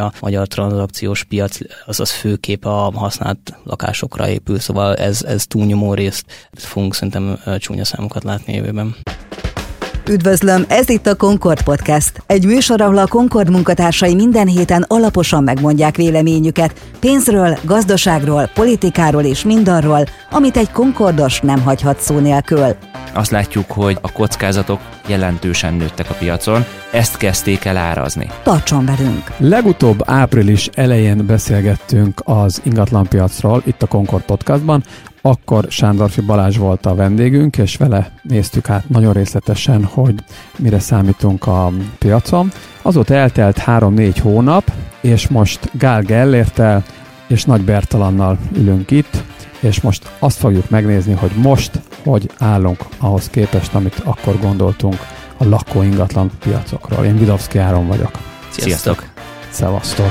A magyar tranzakciós piac az az főkép a használt lakásokra épül, szóval ez, ez túlnyomó részt fogunk szerintem csúnya számokat látni jövőben. Üdvözlöm, ez itt a Concord Podcast. Egy műsor, ahol a Concord munkatársai minden héten alaposan megmondják véleményüket pénzről, gazdaságról, politikáról és mindarról, amit egy Concordos nem hagyhat szó nélkül. Azt látjuk, hogy a kockázatok jelentősen nőttek a piacon, ezt kezdték el árazni. Tartson velünk! Legutóbb április elején beszélgettünk az ingatlanpiacról itt a Concord Podcastban, akkor Sándorfi Balázs volt a vendégünk, és vele néztük át nagyon részletesen, hogy mire számítunk a piacon. Azóta eltelt 3-4 hónap, és most Gál Gellértel és Nagy Bertalannal ülünk itt, és most azt fogjuk megnézni, hogy most hogy állunk ahhoz képest, amit akkor gondoltunk a lakó ingatlan piacokról. Én Vidovszki Áron vagyok. Sziasztok! Szevasztok!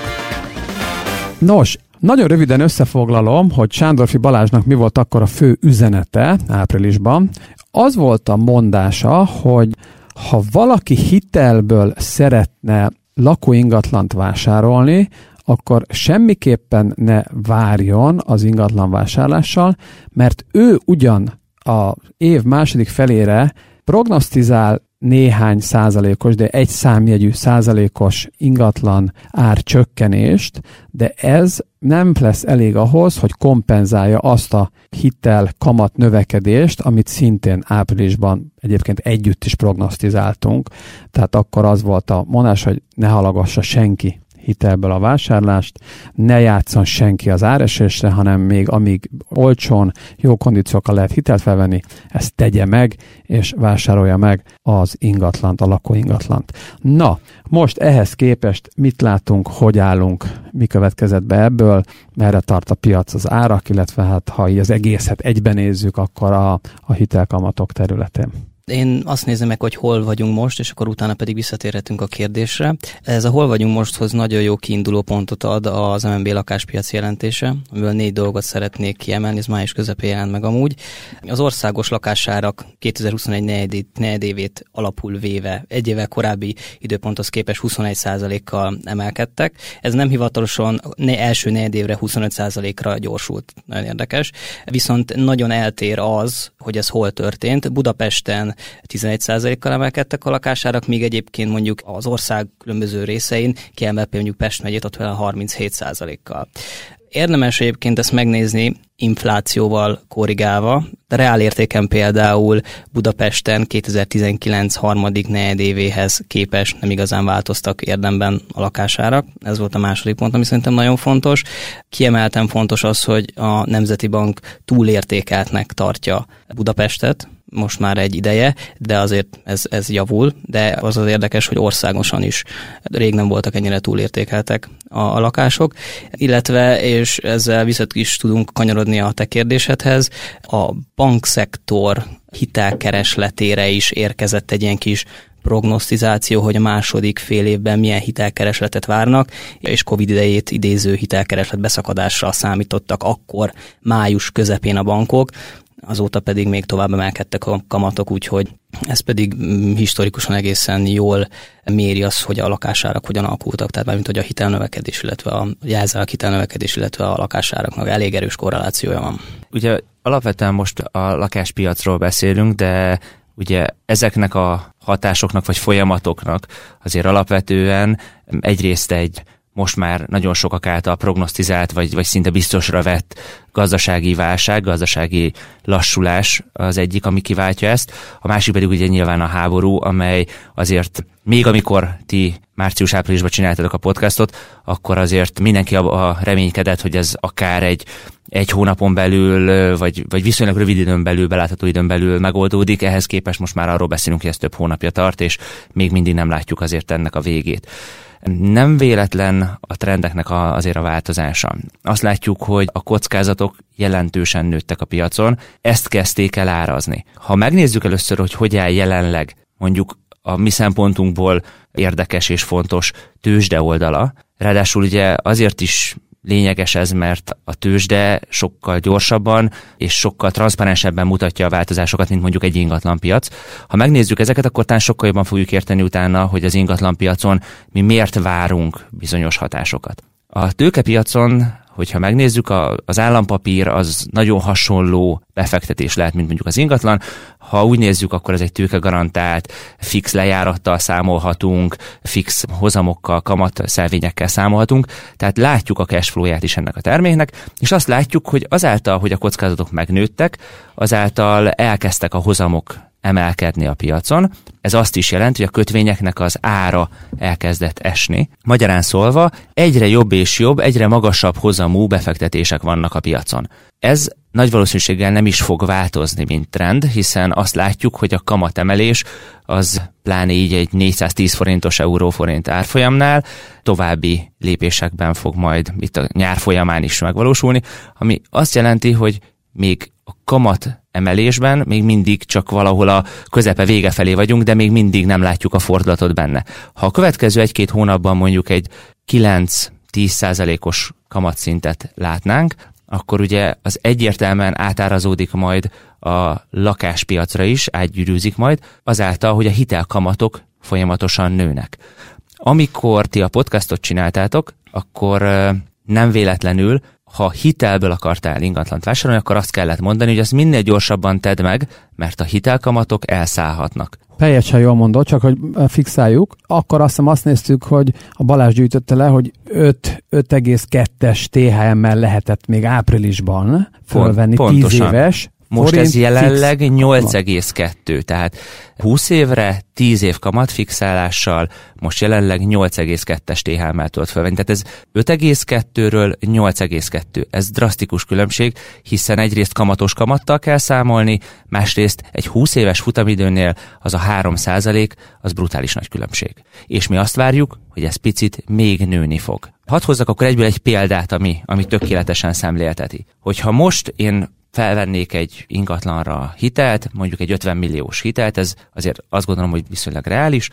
Nos, nagyon röviden összefoglalom, hogy Sándorfi Balázsnak mi volt akkor a fő üzenete áprilisban. Az volt a mondása, hogy ha valaki hitelből szeretne lakóingatlant vásárolni, akkor semmiképpen ne várjon az ingatlan vásárlással, mert ő ugyan a év második felére prognosztizál néhány százalékos, de egy számjegyű százalékos ingatlan ár csökkenést, de ez nem lesz elég ahhoz, hogy kompenzálja azt a hitel kamat növekedést, amit szintén áprilisban egyébként együtt is prognosztizáltunk. Tehát akkor az volt a mondás, hogy ne halagassa senki hitelből a vásárlást, ne játszon senki az áresésre, hanem még amíg olcsón, jó kondíciókkal lehet hitelt felvenni, ezt tegye meg, és vásárolja meg az ingatlant, a lakóingatlant. Na, most ehhez képest mit látunk, hogy állunk, mi következett be ebből, merre tart a piac az árak, illetve hát ha így az egészet egyben nézzük, akkor a, a hitelkamatok területén. Én azt nézem meg, hogy hol vagyunk most, és akkor utána pedig visszatérhetünk a kérdésre. Ez a hol vagyunk mosthoz nagyon jó kiinduló pontot ad az MNB lakáspiac jelentése, amiből négy dolgot szeretnék kiemelni, ez május közepén jelent meg amúgy. Az országos lakásárak 2021 negyedévét alapul véve egy évvel korábbi időponthoz képest 21%-kal emelkedtek. Ez nem hivatalosan első negyedévre 25%-ra gyorsult. Nagyon érdekes. Viszont nagyon eltér az, hogy ez hol történt. Budapesten 11%-kal emelkedtek a lakásárak, míg egyébként mondjuk az ország különböző részein, kiemelve mondjuk Pest megyét, ott vele 37%-kal. Érdemes egyébként ezt megnézni inflációval korrigálva. De reálértéken például Budapesten 2019 harmadik negyedévéhez képes nem igazán változtak érdemben a lakásárak. Ez volt a második pont, ami szerintem nagyon fontos. Kiemelten fontos az, hogy a Nemzeti Bank túlértékeltnek tartja Budapestet, most már egy ideje, de azért ez, ez javul, de az az érdekes, hogy országosan is rég nem voltak ennyire túlértékeltek a, a lakások, illetve, és ezzel visszat is tudunk kanyarodni a te kérdésedhez, a bankszektor hitelkeresletére is érkezett egy ilyen kis prognosztizáció, hogy a második fél évben milyen hitelkeresletet várnak, és Covid idejét idéző hitelkereslet beszakadásra számítottak akkor május közepén a bankok azóta pedig még tovább emelkedtek a kamatok, úgyhogy ez pedig mm, historikusan egészen jól méri az, hogy a lakásárak hogyan alakultak, tehát mármint, hogy a hitelnövekedés, illetve a jelzálak hitelnövekedés, illetve a lakásáraknak elég erős korrelációja van. Ugye alapvetően most a lakáspiacról beszélünk, de ugye ezeknek a hatásoknak vagy folyamatoknak azért alapvetően egyrészt egy most már nagyon sokak által prognosztizált, vagy, vagy szinte biztosra vett gazdasági válság, gazdasági lassulás az egyik, ami kiváltja ezt. A másik pedig ugye nyilván a háború, amely azért még amikor ti március-áprilisban csináltatok a podcastot, akkor azért mindenki a reménykedett, hogy ez akár egy egy hónapon belül, vagy, vagy viszonylag rövid időn belül, belátható időn belül megoldódik. Ehhez képest most már arról beszélünk, hogy ez több hónapja tart, és még mindig nem látjuk azért ennek a végét. Nem véletlen a trendeknek a, azért a változása. Azt látjuk, hogy a kockázatok jelentősen nőttek a piacon, ezt kezdték el árazni. Ha megnézzük először, hogy hogy áll jelenleg mondjuk a mi szempontunkból érdekes és fontos tőzsde oldala, ráadásul ugye azért is lényeges ez, mert a tőzsde sokkal gyorsabban és sokkal transzparensebben mutatja a változásokat, mint mondjuk egy ingatlanpiac. Ha megnézzük ezeket, akkor talán sokkal jobban fogjuk érteni utána, hogy az ingatlanpiacon mi miért várunk bizonyos hatásokat. A tőkepiacon hogyha megnézzük, a, az állampapír az nagyon hasonló befektetés lehet, mint mondjuk az ingatlan. Ha úgy nézzük, akkor ez egy tőke garantált, fix lejárattal számolhatunk, fix hozamokkal, kamat szelvényekkel számolhatunk, tehát látjuk a cashflow-ját is ennek a terméknek, és azt látjuk, hogy azáltal, hogy a kockázatok megnőttek, azáltal elkezdtek a hozamok emelkedni a piacon. Ez azt is jelenti, hogy a kötvényeknek az ára elkezdett esni. Magyarán szólva, egyre jobb és jobb, egyre magasabb hozamú befektetések vannak a piacon. Ez nagy valószínűséggel nem is fog változni, mint trend, hiszen azt látjuk, hogy a kamatemelés az pláne így egy 410 forintos euróforint árfolyamnál további lépésekben fog majd itt a nyár folyamán is megvalósulni, ami azt jelenti, hogy még a kamat emelésben még mindig csak valahol a közepe vége felé vagyunk, de még mindig nem látjuk a fordulatot benne. Ha a következő egy-két hónapban mondjuk egy 9-10 százalékos kamatszintet látnánk, akkor ugye az egyértelműen átárazódik majd a lakáspiacra is, átgyűrűzik majd, azáltal, hogy a hitelkamatok folyamatosan nőnek. Amikor ti a podcastot csináltátok, akkor nem véletlenül ha hitelből akartál ingatlant vásárolni, akkor azt kellett mondani, hogy azt minél gyorsabban tedd meg, mert a hitelkamatok elszállhatnak. Teljesen jól mondod, csak hogy fixáljuk. Akkor azt hiszem azt néztük, hogy a Balázs gyűjtötte le, hogy 5,2-es THM-mel lehetett még áprilisban fölvenni Pont, 10 éves most ez jelenleg 8,2, tehát 20 évre 10 év kamatfixálással most jelenleg 8,2-es THM-mel tudod felvenni. Tehát ez 5,2-ről 8,2. Ez drasztikus különbség, hiszen egyrészt kamatos kamattal kell számolni, másrészt egy 20 éves futamidőnél az a 3% az brutális nagy különbség. És mi azt várjuk, hogy ez picit még nőni fog. Hadd hozzak akkor egyből egy példát, ami, ami tökéletesen szemlélteti. Hogyha most én felvennék egy ingatlanra hitelt, mondjuk egy 50 milliós hitelt, ez azért azt gondolom, hogy viszonylag reális,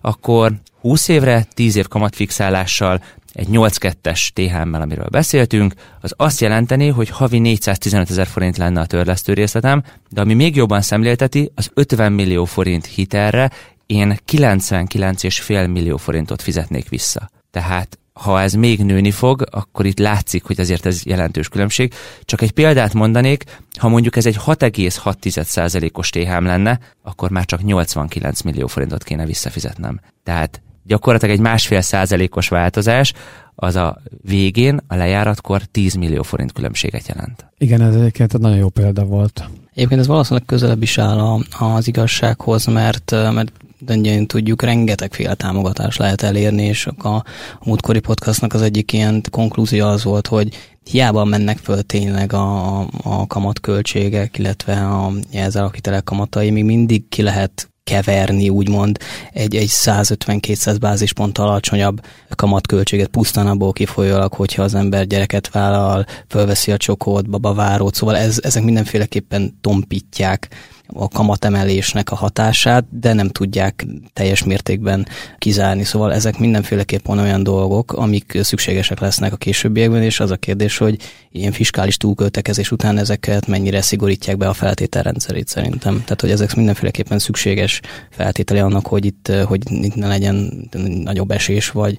akkor 20 évre, 10 év kamatfixálással, egy 8-2-es THM-mel, amiről beszéltünk, az azt jelenteni, hogy havi 415 ezer forint lenne a törlesztő részletem, de ami még jobban szemlélteti, az 50 millió forint hitelre én 99,5 millió forintot fizetnék vissza. Tehát ha ez még nőni fog, akkor itt látszik, hogy azért ez jelentős különbség. Csak egy példát mondanék, ha mondjuk ez egy 6,6%-os THM lenne, akkor már csak 89 millió forintot kéne visszafizetnem. Tehát gyakorlatilag egy másfél százalékos változás, az a végén, a lejáratkor 10 millió forint különbséget jelent. Igen, ez egyébként egy nagyon jó példa volt. Egyébként ez valószínűleg közelebb is áll az igazsághoz, mert, mert de tudjuk, rengetegféle támogatást lehet elérni, és a, a múltkori podcastnak az egyik ilyen konklúzió az volt, hogy hiába mennek föl tényleg a, a kamatköltségek, illetve a jelzálókitelek kamatai, még mindig ki lehet keverni, úgymond egy, egy 150-200 bázispont alacsonyabb kamatköltséget pusztán abból kifolyólag, hogyha az ember gyereket vállal, fölveszi a csokót, babavárót, szóval ez, ezek mindenféleképpen tompítják a kamatemelésnek a hatását, de nem tudják teljes mértékben kizárni. Szóval ezek mindenféleképpen olyan dolgok, amik szükségesek lesznek a későbbiekben, és az a kérdés, hogy ilyen fiskális túlköltekezés után ezeket mennyire szigorítják be a feltételrendszerét szerintem. Tehát, hogy ezek mindenféleképpen szükséges feltétele annak, hogy itt, hogy itt ne legyen nagyobb esés, vagy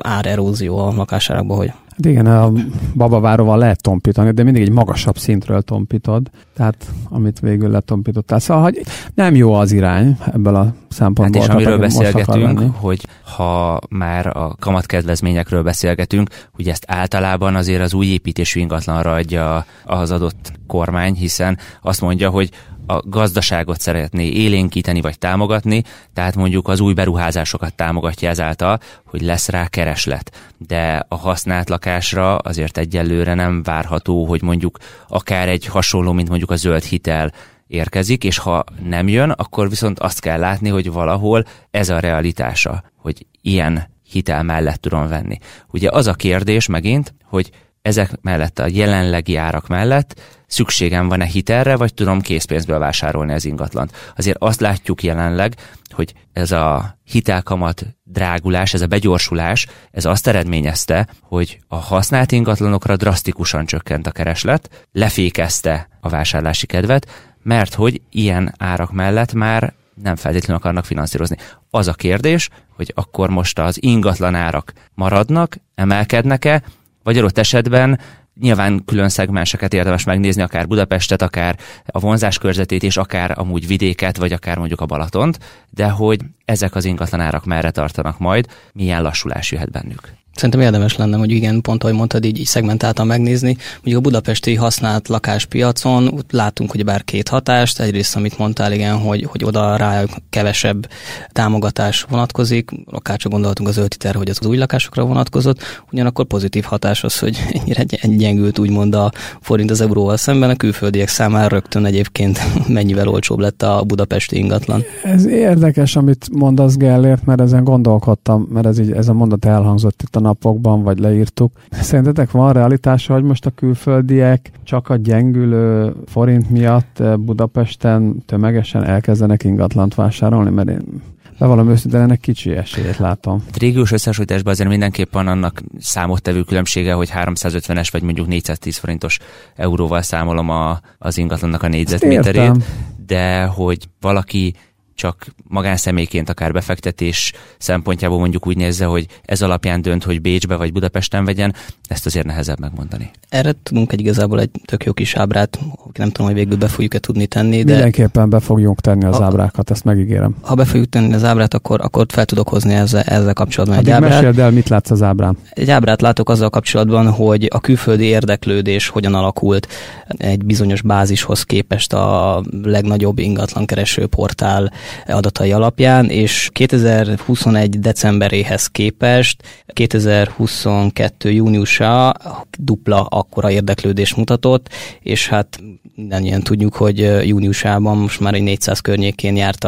árerózió a lakásárakban, hogy Hát igen, a babaváróval lehet tompítani, de mindig egy magasabb szintről tompítod, tehát amit végül letompítottál. Szóval hogy nem jó az irány ebből a szempontból. Hát és amiről beszélgetünk, hogy ha már a kamatkedvezményekről beszélgetünk, hogy ezt általában azért az új építésű ingatlanra adja az adott kormány, hiszen azt mondja, hogy a gazdaságot szeretné élénkíteni vagy támogatni, tehát mondjuk az új beruházásokat támogatja ezáltal, hogy lesz rá kereslet. De a használt lakásra azért egyelőre nem várható, hogy mondjuk akár egy hasonló, mint mondjuk a zöld hitel érkezik, és ha nem jön, akkor viszont azt kell látni, hogy valahol ez a realitása, hogy ilyen hitel mellett tudom venni. Ugye az a kérdés megint, hogy ezek mellett, a jelenlegi árak mellett szükségem van-e hitelre, vagy tudom készpénzből vásárolni az ingatlant. Azért azt látjuk jelenleg, hogy ez a hitelkamat drágulás, ez a begyorsulás, ez azt eredményezte, hogy a használt ingatlanokra drasztikusan csökkent a kereslet, lefékezte a vásárlási kedvet, mert hogy ilyen árak mellett már nem feltétlenül akarnak finanszírozni. Az a kérdés, hogy akkor most az ingatlan árak maradnak, emelkednek-e, vagy adott esetben Nyilván külön szegmenseket érdemes megnézni, akár Budapestet, akár a vonzás körzetét, és akár amúgy vidéket, vagy akár mondjuk a Balatont, de hogy ezek az ingatlanárak merre tartanak majd, milyen lassulás jöhet bennük. Szerintem érdemes lenne, hogy igen, pont ahogy mondtad, így, így szegmentáltan megnézni. Mondjuk a budapesti használt lakáspiacon ott látunk, hogy bár két hatást, egyrészt, amit mondtál, igen, hogy, hogy oda rá kevesebb támogatás vonatkozik, akár csak gondoltunk az öltiter, hogy az új lakásokra vonatkozott, ugyanakkor pozitív hatás az, hogy ennyire gyengült úgymond a forint az euróval szemben, a külföldiek számára rögtön egyébként mennyivel olcsóbb lett a budapesti ingatlan. Ez érdekes, amit mondasz Gellért, mert ezen gondolkodtam, mert ez, így, ez a mondat elhangzott itt a napokban, vagy leírtuk. Szerintetek van realitása, hogy most a külföldiek csak a gyengülő forint miatt eh, Budapesten tömegesen elkezdenek ingatlant vásárolni? Mert én valami őszintén ennek kicsi esélyét látom. A régiós összehasonlításban azért mindenképpen annak számottevő különbsége, hogy 350-es vagy mondjuk 410 forintos euróval számolom a, az ingatlannak a négyzetméterét, de hogy valaki csak magánszemélyként, akár befektetés szempontjából mondjuk úgy nézze, hogy ez alapján dönt, hogy Bécsbe vagy Budapesten vegyen, ezt azért nehezebb megmondani. Erre tudunk egy igazából egy tök jó kis ábrát, nem tudom, hogy végül be fogjuk-e tudni tenni. De Mindenképpen be fogjuk tenni az ha, ábrákat, ezt megígérem. Ha be fogjuk tenni az ábrát, akkor, akkor fel tudok hozni ezzel, ezzel kapcsolatban Addig egy ábrát. Meséld el, mit látsz az ábrán. Egy ábrát látok azzal kapcsolatban, hogy a külföldi érdeklődés hogyan alakult egy bizonyos bázishoz képest a legnagyobb ingatlankereső portál adatai alapján, és 2021 decemberéhez képest 2022 júniusa dupla akkora érdeklődés mutatott, és hát mindannyian tudjuk, hogy júniusában most már egy 400 környékén járt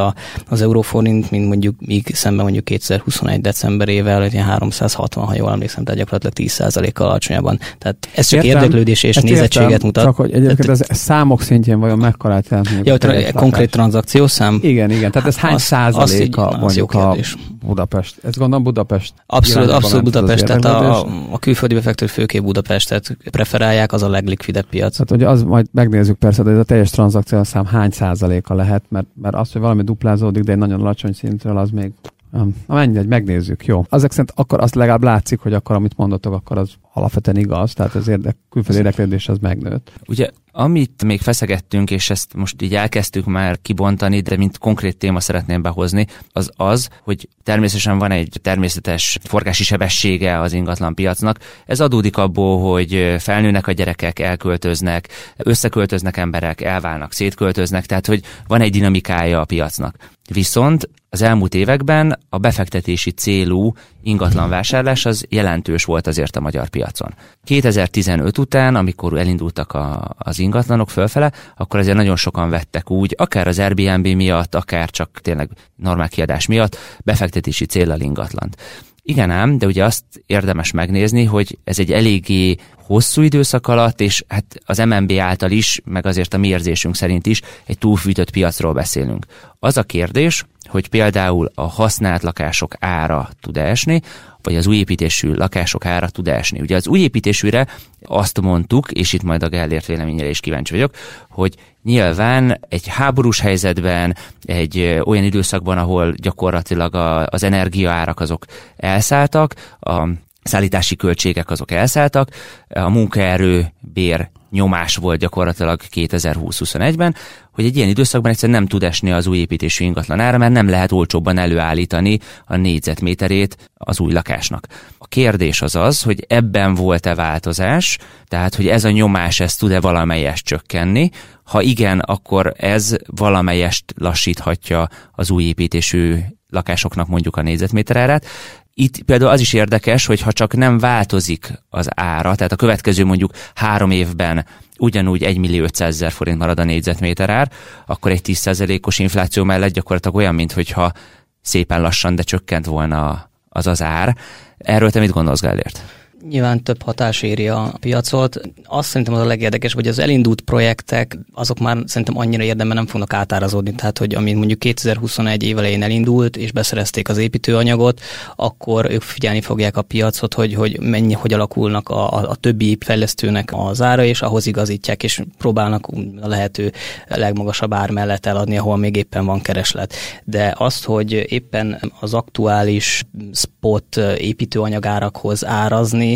az euróforint, mint mondjuk míg szemben mondjuk 2021 decemberével, egy 360, ha jól emlékszem, tehát gyakorlatilag 10%-kal alacsonyabban. Tehát ez csak értem, érdeklődés és nézettséget értem, mutat. Csak hogy egyébként ez számok szintjén vajon jelent? Ja, konkrét tranzakciószám? Igen, igen. Tehát ez hány az, százaléka mondjuk a Budapest? Ez gondolom Budapest. Abszolút, abszolút Budapest. Tehát a, a külföldi befektetők főképp Budapestet preferálják, az a leglikvidebb piac. Hát ugye az majd megnézzük persze, de ez a teljes tranzakció szám hány százaléka lehet, mert, mert az, hogy valami duplázódik, de egy nagyon alacsony szintről, az még Na mindegy, megnézzük, jó. Azok szerint akkor azt legalább látszik, hogy akkor amit mondottok, akkor az alapvetően igaz, tehát az érdek, külföldi érdeklődés az megnőtt. Ugye amit még feszegettünk, és ezt most így elkezdtük már kibontani, de mint konkrét téma szeretném behozni, az az, hogy természetesen van egy természetes forgási sebessége az ingatlan piacnak. Ez adódik abból, hogy felnőnek a gyerekek, elköltöznek, összeköltöznek emberek, elválnak, szétköltöznek, tehát hogy van egy dinamikája a piacnak. Viszont az elmúlt években a befektetési célú ingatlanvásárlás az jelentős volt azért a magyar piacon. 2015 után, amikor elindultak a, az ingatlanok fölfele, akkor azért nagyon sokan vettek úgy, akár az Airbnb miatt, akár csak tényleg normál kiadás miatt befektetési célral ingatlant. Igen ám, de ugye azt érdemes megnézni, hogy ez egy eléggé hosszú időszak alatt, és hát az MNB által is, meg azért a mi érzésünk szerint is egy túlfűtött piacról beszélünk. Az a kérdés, hogy például a használt lakások ára tud esni, vagy az újépítésű lakások ára tud esni. Ugye az újépítésűre azt mondtuk, és itt majd a Gellért véleményére is kíváncsi vagyok, hogy nyilván egy háborús helyzetben, egy olyan időszakban, ahol gyakorlatilag a, az energiaárak azok elszálltak, a szállítási költségek azok elszálltak, a munkaerő bér nyomás volt gyakorlatilag 2020-21-ben, hogy egy ilyen időszakban egyszerűen nem tud esni az új építésű ingatlan ára, mert nem lehet olcsóbban előállítani a négyzetméterét az új lakásnak. A kérdés az az, hogy ebben volt-e változás, tehát hogy ez a nyomás, ez tud-e valamelyest csökkenni, ha igen, akkor ez valamelyest lassíthatja az új építésű lakásoknak mondjuk a négyzetméterárát, itt például az is érdekes, hogy ha csak nem változik az ára, tehát a következő mondjuk három évben ugyanúgy 1 millió 500 ezer forint marad a négyzetméter ár, akkor egy 10%-os infláció mellett gyakorlatilag olyan, mintha szépen lassan, de csökkent volna az az ár. Erről te mit gondolsz, Gellért? Nyilván több hatás éri a piacot. Azt szerintem az a legérdekes, hogy az elindult projektek, azok már szerintem annyira érdemben nem fognak átárazódni. Tehát, hogy amit mondjuk 2021 év elején elindult, és beszerezték az építőanyagot, akkor ők figyelni fogják a piacot, hogy, hogy mennyi, hogy alakulnak a, a, a többi fejlesztőnek az ára, és ahhoz igazítják, és próbálnak a lehető legmagasabb ár mellett eladni, ahol még éppen van kereslet. De azt, hogy éppen az aktuális spot építőanyagárakhoz árazni,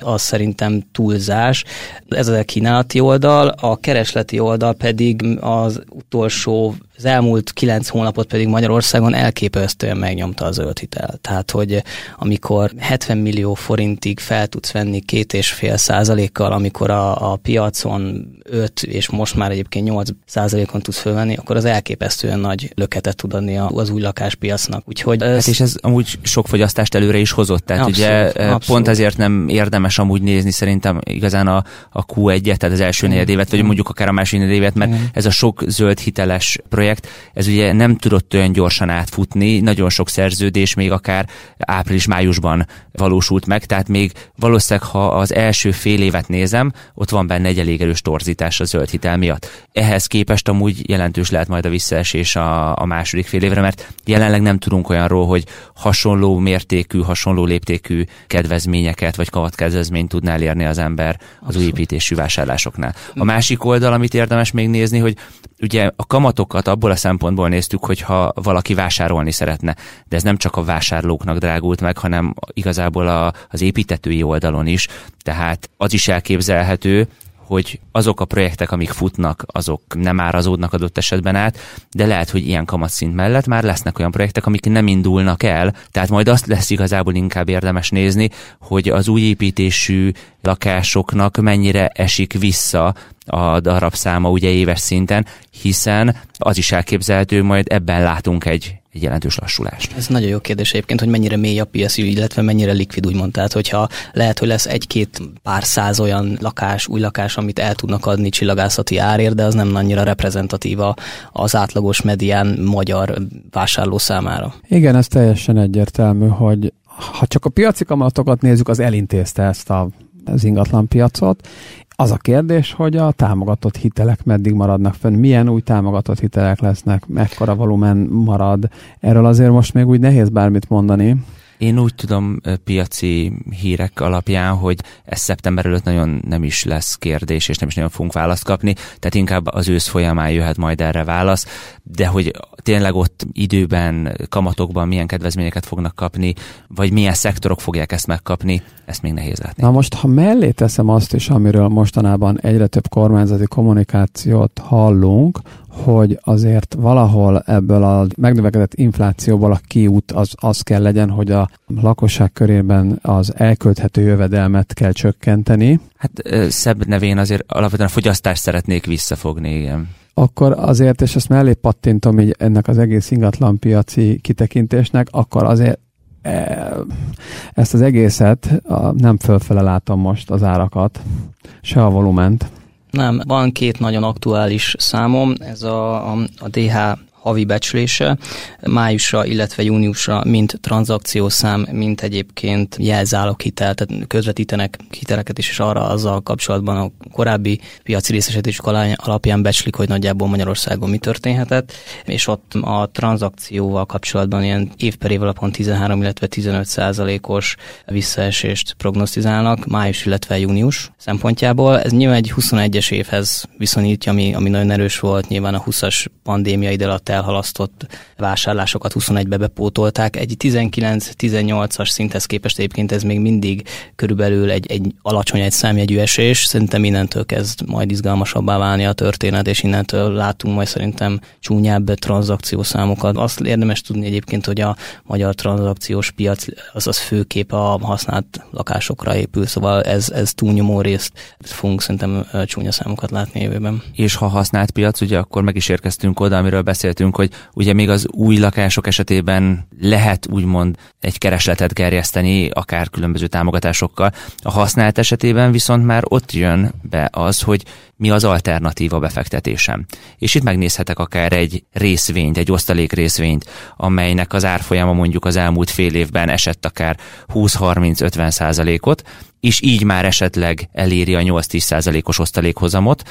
az szerintem túlzás. Ez a kínálati oldal, a keresleti oldal pedig az utolsó, az elmúlt kilenc hónapot pedig Magyarországon elképesztően megnyomta a zöld hitel. Tehát, hogy amikor 70 millió forintig fel tudsz venni két és fél százalékkal, amikor a, a piacon 5 és most már egyébként 8 százalékon tudsz fölvenni, akkor az elképesztően nagy löketet tud adni az új lakáspiacnak. Úgyhogy ez... Hát és ez amúgy sok fogyasztást előre is hozott, tehát abszolút, ugye abszolút. pont ezért nem érdemes érdemes amúgy nézni szerintem igazán a, a Q1-et, tehát az első negyedévet, vagy mondjuk akár a második negyedévet, mert ez a sok zöld hiteles projekt, ez ugye nem tudott olyan gyorsan átfutni, nagyon sok szerződés még akár április-májusban valósult meg, tehát még valószínűleg, ha az első fél évet nézem, ott van benne egy elég erős torzítás a zöld hitel miatt. Ehhez képest amúgy jelentős lehet majd a visszaesés a, a második fél évre, mert jelenleg nem tudunk olyanról, hogy hasonló mértékű, hasonló léptékű kedvezményeket vagy kamatkedvezményeket kedvezményt tudná elérni az ember az új építésű vásárlásoknál. A másik oldal, amit érdemes még nézni, hogy ugye a kamatokat abból a szempontból néztük, hogy ha valaki vásárolni szeretne, de ez nem csak a vásárlóknak drágult meg, hanem igazából a, az építetői oldalon is, tehát az is elképzelhető, hogy azok a projektek, amik futnak, azok nem árazódnak adott esetben át, de lehet, hogy ilyen kamatszint mellett már lesznek olyan projektek, amik nem indulnak el, tehát majd azt lesz igazából inkább érdemes nézni, hogy az új építésű lakásoknak mennyire esik vissza a darabszáma ugye éves szinten, hiszen az is elképzelhető, majd ebben látunk egy, egy jelentős lassulást. Ez nagyon jó kérdés egyébként, hogy mennyire mély a piaci, illetve mennyire likvid, úgymond. Tehát, hogyha lehet, hogy lesz egy-két pár száz olyan lakás, új lakás, amit el tudnak adni csillagászati árért, de az nem annyira reprezentatíva az átlagos medián magyar vásárló számára. Igen, ez teljesen egyértelmű, hogy ha csak a piaci kamatokat nézzük, az elintézte ezt a az ingatlan piacot, az a kérdés, hogy a támogatott hitelek meddig maradnak fönn, milyen új támogatott hitelek lesznek, mekkora volumen marad. Erről azért most még úgy nehéz bármit mondani. Én úgy tudom piaci hírek alapján, hogy ez szeptember előtt nagyon nem is lesz kérdés, és nem is nagyon fogunk választ kapni, tehát inkább az ősz folyamán jöhet majd erre válasz, de hogy tényleg ott időben, kamatokban milyen kedvezményeket fognak kapni, vagy milyen szektorok fogják ezt megkapni, ezt még nehéz látni. Na most, ha mellé teszem azt is, amiről mostanában egyre több kormányzati kommunikációt hallunk, hogy azért valahol ebből a megnövekedett inflációból a kiút az, az kell legyen, hogy a lakosság körében az elkölthető jövedelmet kell csökkenteni. Hát szebb nevén azért alapvetően a fogyasztást szeretnék visszafogni, igen akkor azért, és ezt mellé pattintom így ennek az egész ingatlan piaci kitekintésnek, akkor azért e, ezt az egészet nem fölfele látom most az árakat, se a volument. Nem, van két nagyon aktuális számom, ez a, a, a DH havi becslése májusra, illetve júniusra mind tranzakciószám, mint egyébként jelzálok hitel, tehát közvetítenek hiteleket is, és arra azzal kapcsolatban a korábbi piaci részesedésük alapján becslik, hogy nagyjából Magyarországon mi történhetett, és ott a tranzakcióval kapcsolatban ilyen év per év alapon 13, illetve 15 százalékos visszaesést prognosztizálnak május, illetve június szempontjából. Ez nyilván egy 21-es évhez viszonyítja, ami, ami nagyon erős volt, nyilván a 20-as pandémia ide alatt elhalasztott vásárlásokat 21-be bepótolták. Egy 19-18-as szinthez képest egyébként ez még mindig körülbelül egy, egy alacsony egy számjegyű esés. Szerintem innentől kezd majd izgalmasabbá válni a történet, és innentől látunk majd szerintem csúnyább tranzakciószámokat. Azt érdemes tudni egyébként, hogy a magyar tranzakciós piac az az főkép a használt lakásokra épül, szóval ez, ez túlnyomó részt fogunk szerintem csúnya számokat látni jövőben. És ha használt piac, ugye akkor meg is érkeztünk oda, amiről beszéltünk, beszélünk, hogy ugye még az új lakások esetében lehet úgymond egy keresletet gerjeszteni, akár különböző támogatásokkal. A használt esetében viszont már ott jön be az, hogy mi az alternatíva befektetésem. És itt megnézhetek akár egy részvényt, egy osztalék részvényt, amelynek az árfolyama mondjuk az elmúlt fél évben esett akár 20-30-50 százalékot, és így már esetleg eléri a 8-10 százalékos osztalékhozamot,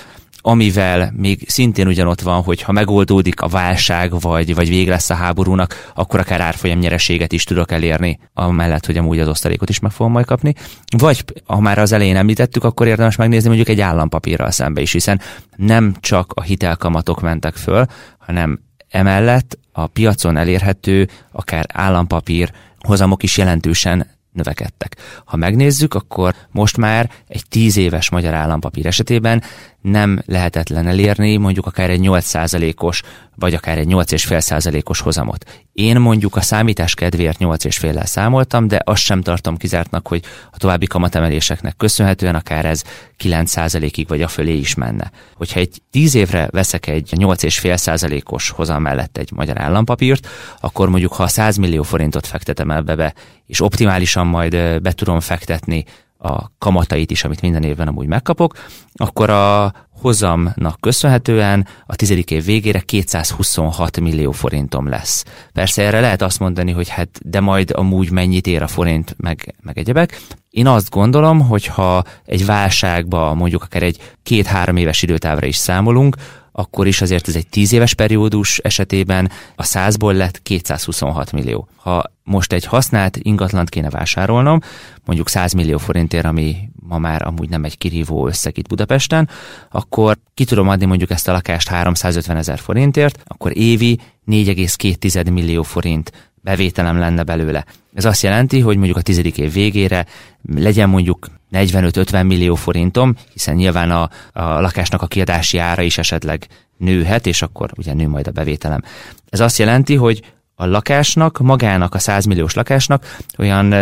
amivel még szintén ugyanott van, hogy ha megoldódik a válság, vagy, vagy vége lesz a háborúnak, akkor akár árfolyam nyereséget is tudok elérni, amellett, hogy amúgy az osztalékot is meg fogom majd kapni. Vagy, ha már az elején említettük, akkor érdemes megnézni mondjuk egy állampapírral szembe is, hiszen nem csak a hitelkamatok mentek föl, hanem emellett a piacon elérhető akár állampapír hozamok is jelentősen növekedtek. Ha megnézzük, akkor most már egy 10 éves magyar állampapír esetében nem lehetetlen elérni mondjuk akár egy 8%-os, vagy akár egy 8,5%-os hozamot. Én mondjuk a számítás kedvéért 8,5-lel számoltam, de azt sem tartom kizártnak, hogy a további kamatemeléseknek köszönhetően akár ez 9%-ig vagy a fölé is menne. Hogyha egy 10 évre veszek egy 8,5%-os hozam mellett egy magyar állampapírt, akkor mondjuk ha 100 millió forintot fektetem ebbe be, és optimálisan majd be tudom fektetni a kamatait is, amit minden évben amúgy megkapok, akkor a hozamnak köszönhetően a tizedik év végére 226 millió forintom lesz. Persze erre lehet azt mondani, hogy hát de majd amúgy mennyit ér a forint, meg, meg egyebek. Én azt gondolom, hogy ha egy válságba mondjuk akár egy két-három éves időtávra is számolunk, akkor is azért ez egy 10 éves periódus esetében a 100-ból lett 226 millió. Ha most egy használt ingatlant kéne vásárolnom, mondjuk 100 millió forintért, ami ma már amúgy nem egy kirívó összeg itt Budapesten, akkor ki tudom adni mondjuk ezt a lakást 350 ezer forintért, akkor évi 4,2 millió forint bevételem lenne belőle. Ez azt jelenti, hogy mondjuk a tizedik év végére legyen mondjuk 45-50 millió forintom, hiszen nyilván a, a lakásnak a kiadási ára is esetleg nőhet, és akkor ugye nő majd a bevételem. Ez azt jelenti, hogy a lakásnak, magának a 100 milliós lakásnak olyan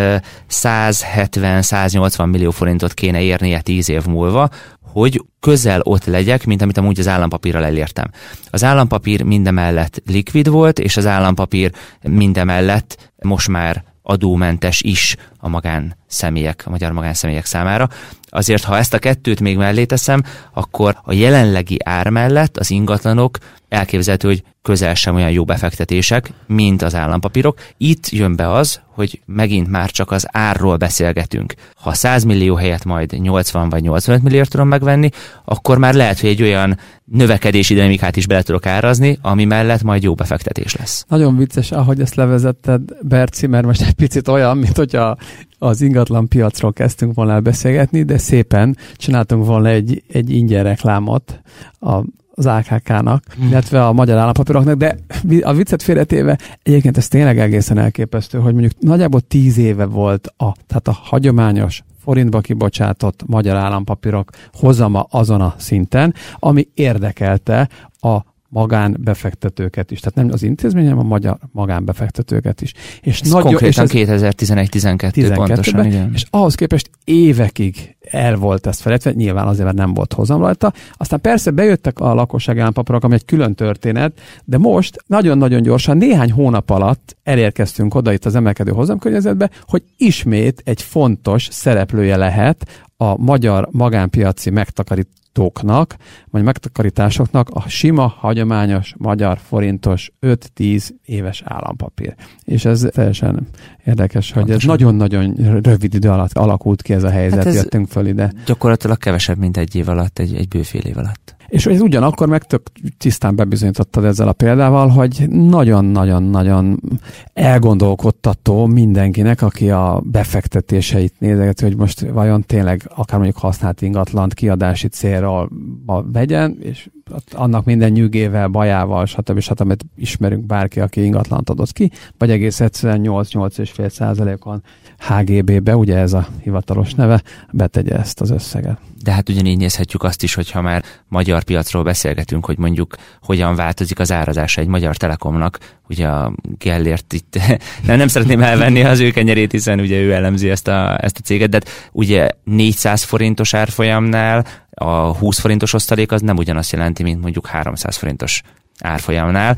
170-180 millió forintot kéne érnie 10 év múlva, hogy közel ott legyek, mint amit amúgy az állampapírral elértem. Az állampapír mindemellett likvid volt, és az állampapír mindemellett most már adómentes is a magán személyek, a magyar magánszemélyek számára. Azért, ha ezt a kettőt még mellé teszem, akkor a jelenlegi ár mellett az ingatlanok elképzelhető, hogy közel sem olyan jó befektetések, mint az állampapírok. Itt jön be az, hogy megint már csak az árról beszélgetünk. Ha 100 millió helyett majd 80 vagy 85 milliót tudom megvenni, akkor már lehet, hogy egy olyan növekedési dinamikát is bele tudok árazni, ami mellett majd jó befektetés lesz. Nagyon vicces, ahogy ezt levezetted, Berci, mert most egy picit olyan, mint hogyha az ingatlan piacról kezdtünk volna el beszélgetni, de szépen csináltunk volna egy, egy ingyen reklámot a, az AKK-nak, hmm. illetve a magyar állampapíroknak, de a viccet félretéve egyébként ez tényleg egészen elképesztő, hogy mondjuk nagyjából tíz éve volt a, tehát a hagyományos forintba kibocsátott magyar állampapírok hozama azon a szinten, ami érdekelte a magánbefektetőket is. Tehát nem az intézmény, hanem a magyar magánbefektetőket is. És ez nagyon, konkrétan 2011-12 pontosan, igen. És ahhoz képest évekig el volt ezt feledve, nyilván azért, mert nem volt hozam rajta. Aztán persze bejöttek a lakosság állampapírok, ami egy külön történet, de most nagyon-nagyon gyorsan, néhány hónap alatt elérkeztünk oda itt az emelkedő hozamkörnyezetbe, hogy ismét egy fontos szereplője lehet a magyar magánpiaci megtakarítóknak, vagy megtakarításoknak a sima, hagyományos, magyar forintos 5-10 éves állampapír. És ez teljesen érdekes, hogy Pontosan. ez nagyon-nagyon rövid idő alatt alakult ki ez a helyzet, hát ez jöttünk föl ide. Gyakorlatilag kevesebb, mint egy év alatt, egy, egy bőfél év alatt. És ez ugyanakkor meg tök tisztán bebizonyítottad ezzel a példával, hogy nagyon-nagyon-nagyon elgondolkodtató mindenkinek, aki a befektetéseit nézegeti, hogy most vajon tényleg akár mondjuk használt ingatlant kiadási célra vegyen, és annak minden nyűgével, bajával, stb. stb. ismerünk bárki, aki ingatlant adott ki, vagy egész egyszerűen 8-8,5 százalékon HGB-be, ugye ez a hivatalos neve, betegye ezt az összeget. De hát ugyanígy nézhetjük azt is, hogyha már magyar piacról beszélgetünk, hogy mondjuk hogyan változik az árazása egy magyar telekomnak, ugye a Gellért itt nem, nem szeretném elvenni az ő kenyerét, hiszen ugye ő elemzi ezt a, ezt a céget, de hát ugye 400 forintos árfolyamnál a 20 forintos osztalék az nem ugyanazt jelenti, mint mondjuk 300 forintos árfolyamnál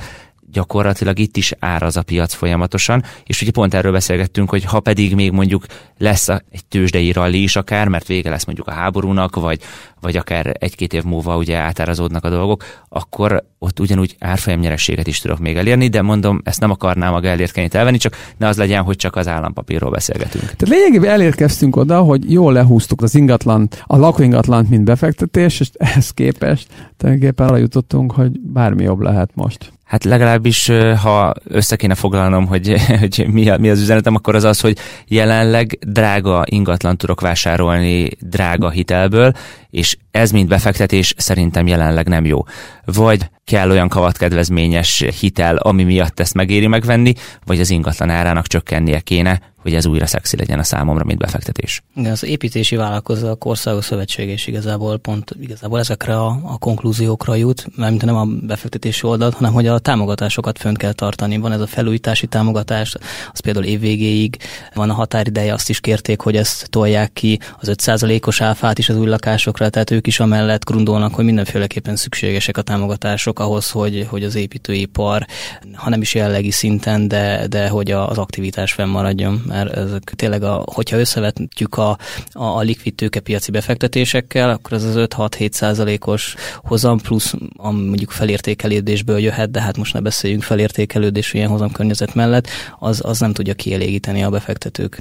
gyakorlatilag itt is áraz a piac folyamatosan, és ugye pont erről beszélgettünk, hogy ha pedig még mondjuk lesz egy tőzsdei ralli is akár, mert vége lesz mondjuk a háborúnak, vagy, vagy akár egy-két év múlva ugye átárazódnak a dolgok, akkor ott ugyanúgy árfolyam nyerességet is tudok még elérni, de mondom, ezt nem akarnám a elérkenit elvenni, csak ne az legyen, hogy csak az állampapírról beszélgetünk. Tehát lényegében elérkeztünk oda, hogy jól lehúztuk az ingatlan, a lakóingatlan, mint befektetés, és ehhez képest tulajdonképpen arra jutottunk, hogy bármi jobb lehet most. Hát legalábbis, ha össze kéne foglalnom, hogy, hogy mi, mi az üzenetem, akkor az az, hogy jelenleg drága ingatlan tudok vásárolni drága hitelből, és ez mind befektetés szerintem jelenleg nem jó. Vagy kell olyan kavatkedvezményes hitel, ami miatt ezt megéri megvenni, vagy az ingatlan árának csökkennie kéne, hogy ez újra szexi legyen a számomra, mint befektetés. Igen, az építési vállalkozók országos szövetség és igazából pont igazából ezekre a, a konklúziókra jut, mert nem a befektetési oldalt, hanem hogy a támogatásokat fönt kell tartani. Van ez a felújítási támogatás, az például évvégéig van a határideje, azt is kérték, hogy ezt tolják ki, az 5%-os áfát is az új lakásokra, tehát ők is amellett grundolnak, hogy mindenféleképpen szükségesek a támogatások ahhoz, hogy, hogy az építőipar, ha nem is jellegi szinten, de, de hogy az aktivitás fennmaradjon. Mert ezek tényleg, a, hogyha összevetjük a, a, a likvid tőkepiaci befektetésekkel, akkor ez az 5-6-7 százalékos hozam plusz a mondjuk felértékelődésből jöhet, de hát most ne beszéljünk felértékelődés ilyen hozam környezet mellett, az, az nem tudja kielégíteni a befektetők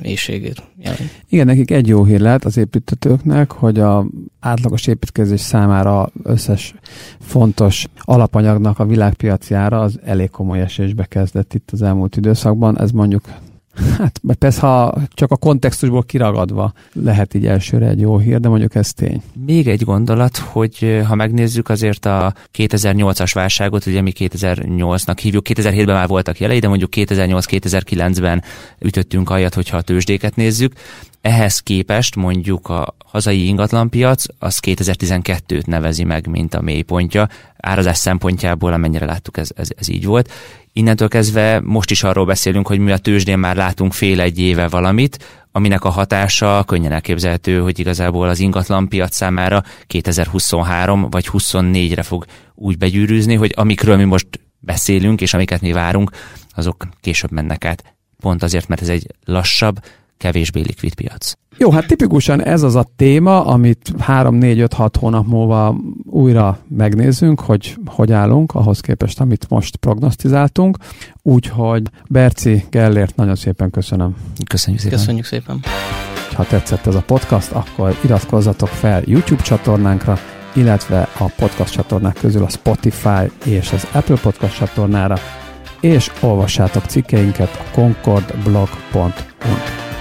mélységét. Igen, nekik egy jó hír lehet az építtetőknek, hogy a átlagos építkezés számára összes fontos alapanyagnak a világpiaci ára az elég komoly esésbe kezdett itt az elmúlt időszakban. Ez mondjuk Hát persze, ha csak a kontextusból kiragadva lehet így elsőre egy jó hír, de mondjuk ez tény. Még egy gondolat, hogy ha megnézzük azért a 2008-as válságot, ugye mi 2008-nak hívjuk, 2007-ben már voltak jelei, de mondjuk 2008-2009-ben ütöttünk aljat, hogyha a tőzsdéket nézzük. Ehhez képest mondjuk a hazai ingatlanpiac az 2012-t nevezi meg, mint a mélypontja. Árazás szempontjából, amennyire láttuk, ez, ez, ez így volt. Innentől kezdve most is arról beszélünk, hogy mi a tőzsdén már látunk fél egy éve valamit, aminek a hatása könnyen elképzelhető, hogy igazából az ingatlanpiac számára 2023 vagy 24-re fog úgy begyűrűzni, hogy amikről mi most beszélünk, és amiket mi várunk, azok később mennek át. Pont azért, mert ez egy lassabb, kevésbé likvid piac. Jó, hát tipikusan ez az a téma, amit 3-4-5-6 hónap múlva újra megnézzünk, hogy hogy állunk ahhoz képest, amit most prognosztizáltunk. Úgyhogy Berci Gellért nagyon szépen köszönöm. Köszönjük szépen. Köszönjük szépen. Ha tetszett ez a podcast, akkor iratkozzatok fel YouTube csatornánkra, illetve a podcast csatornák közül a Spotify és az Apple Podcast csatornára, és olvassátok cikkeinket a concordblog.hu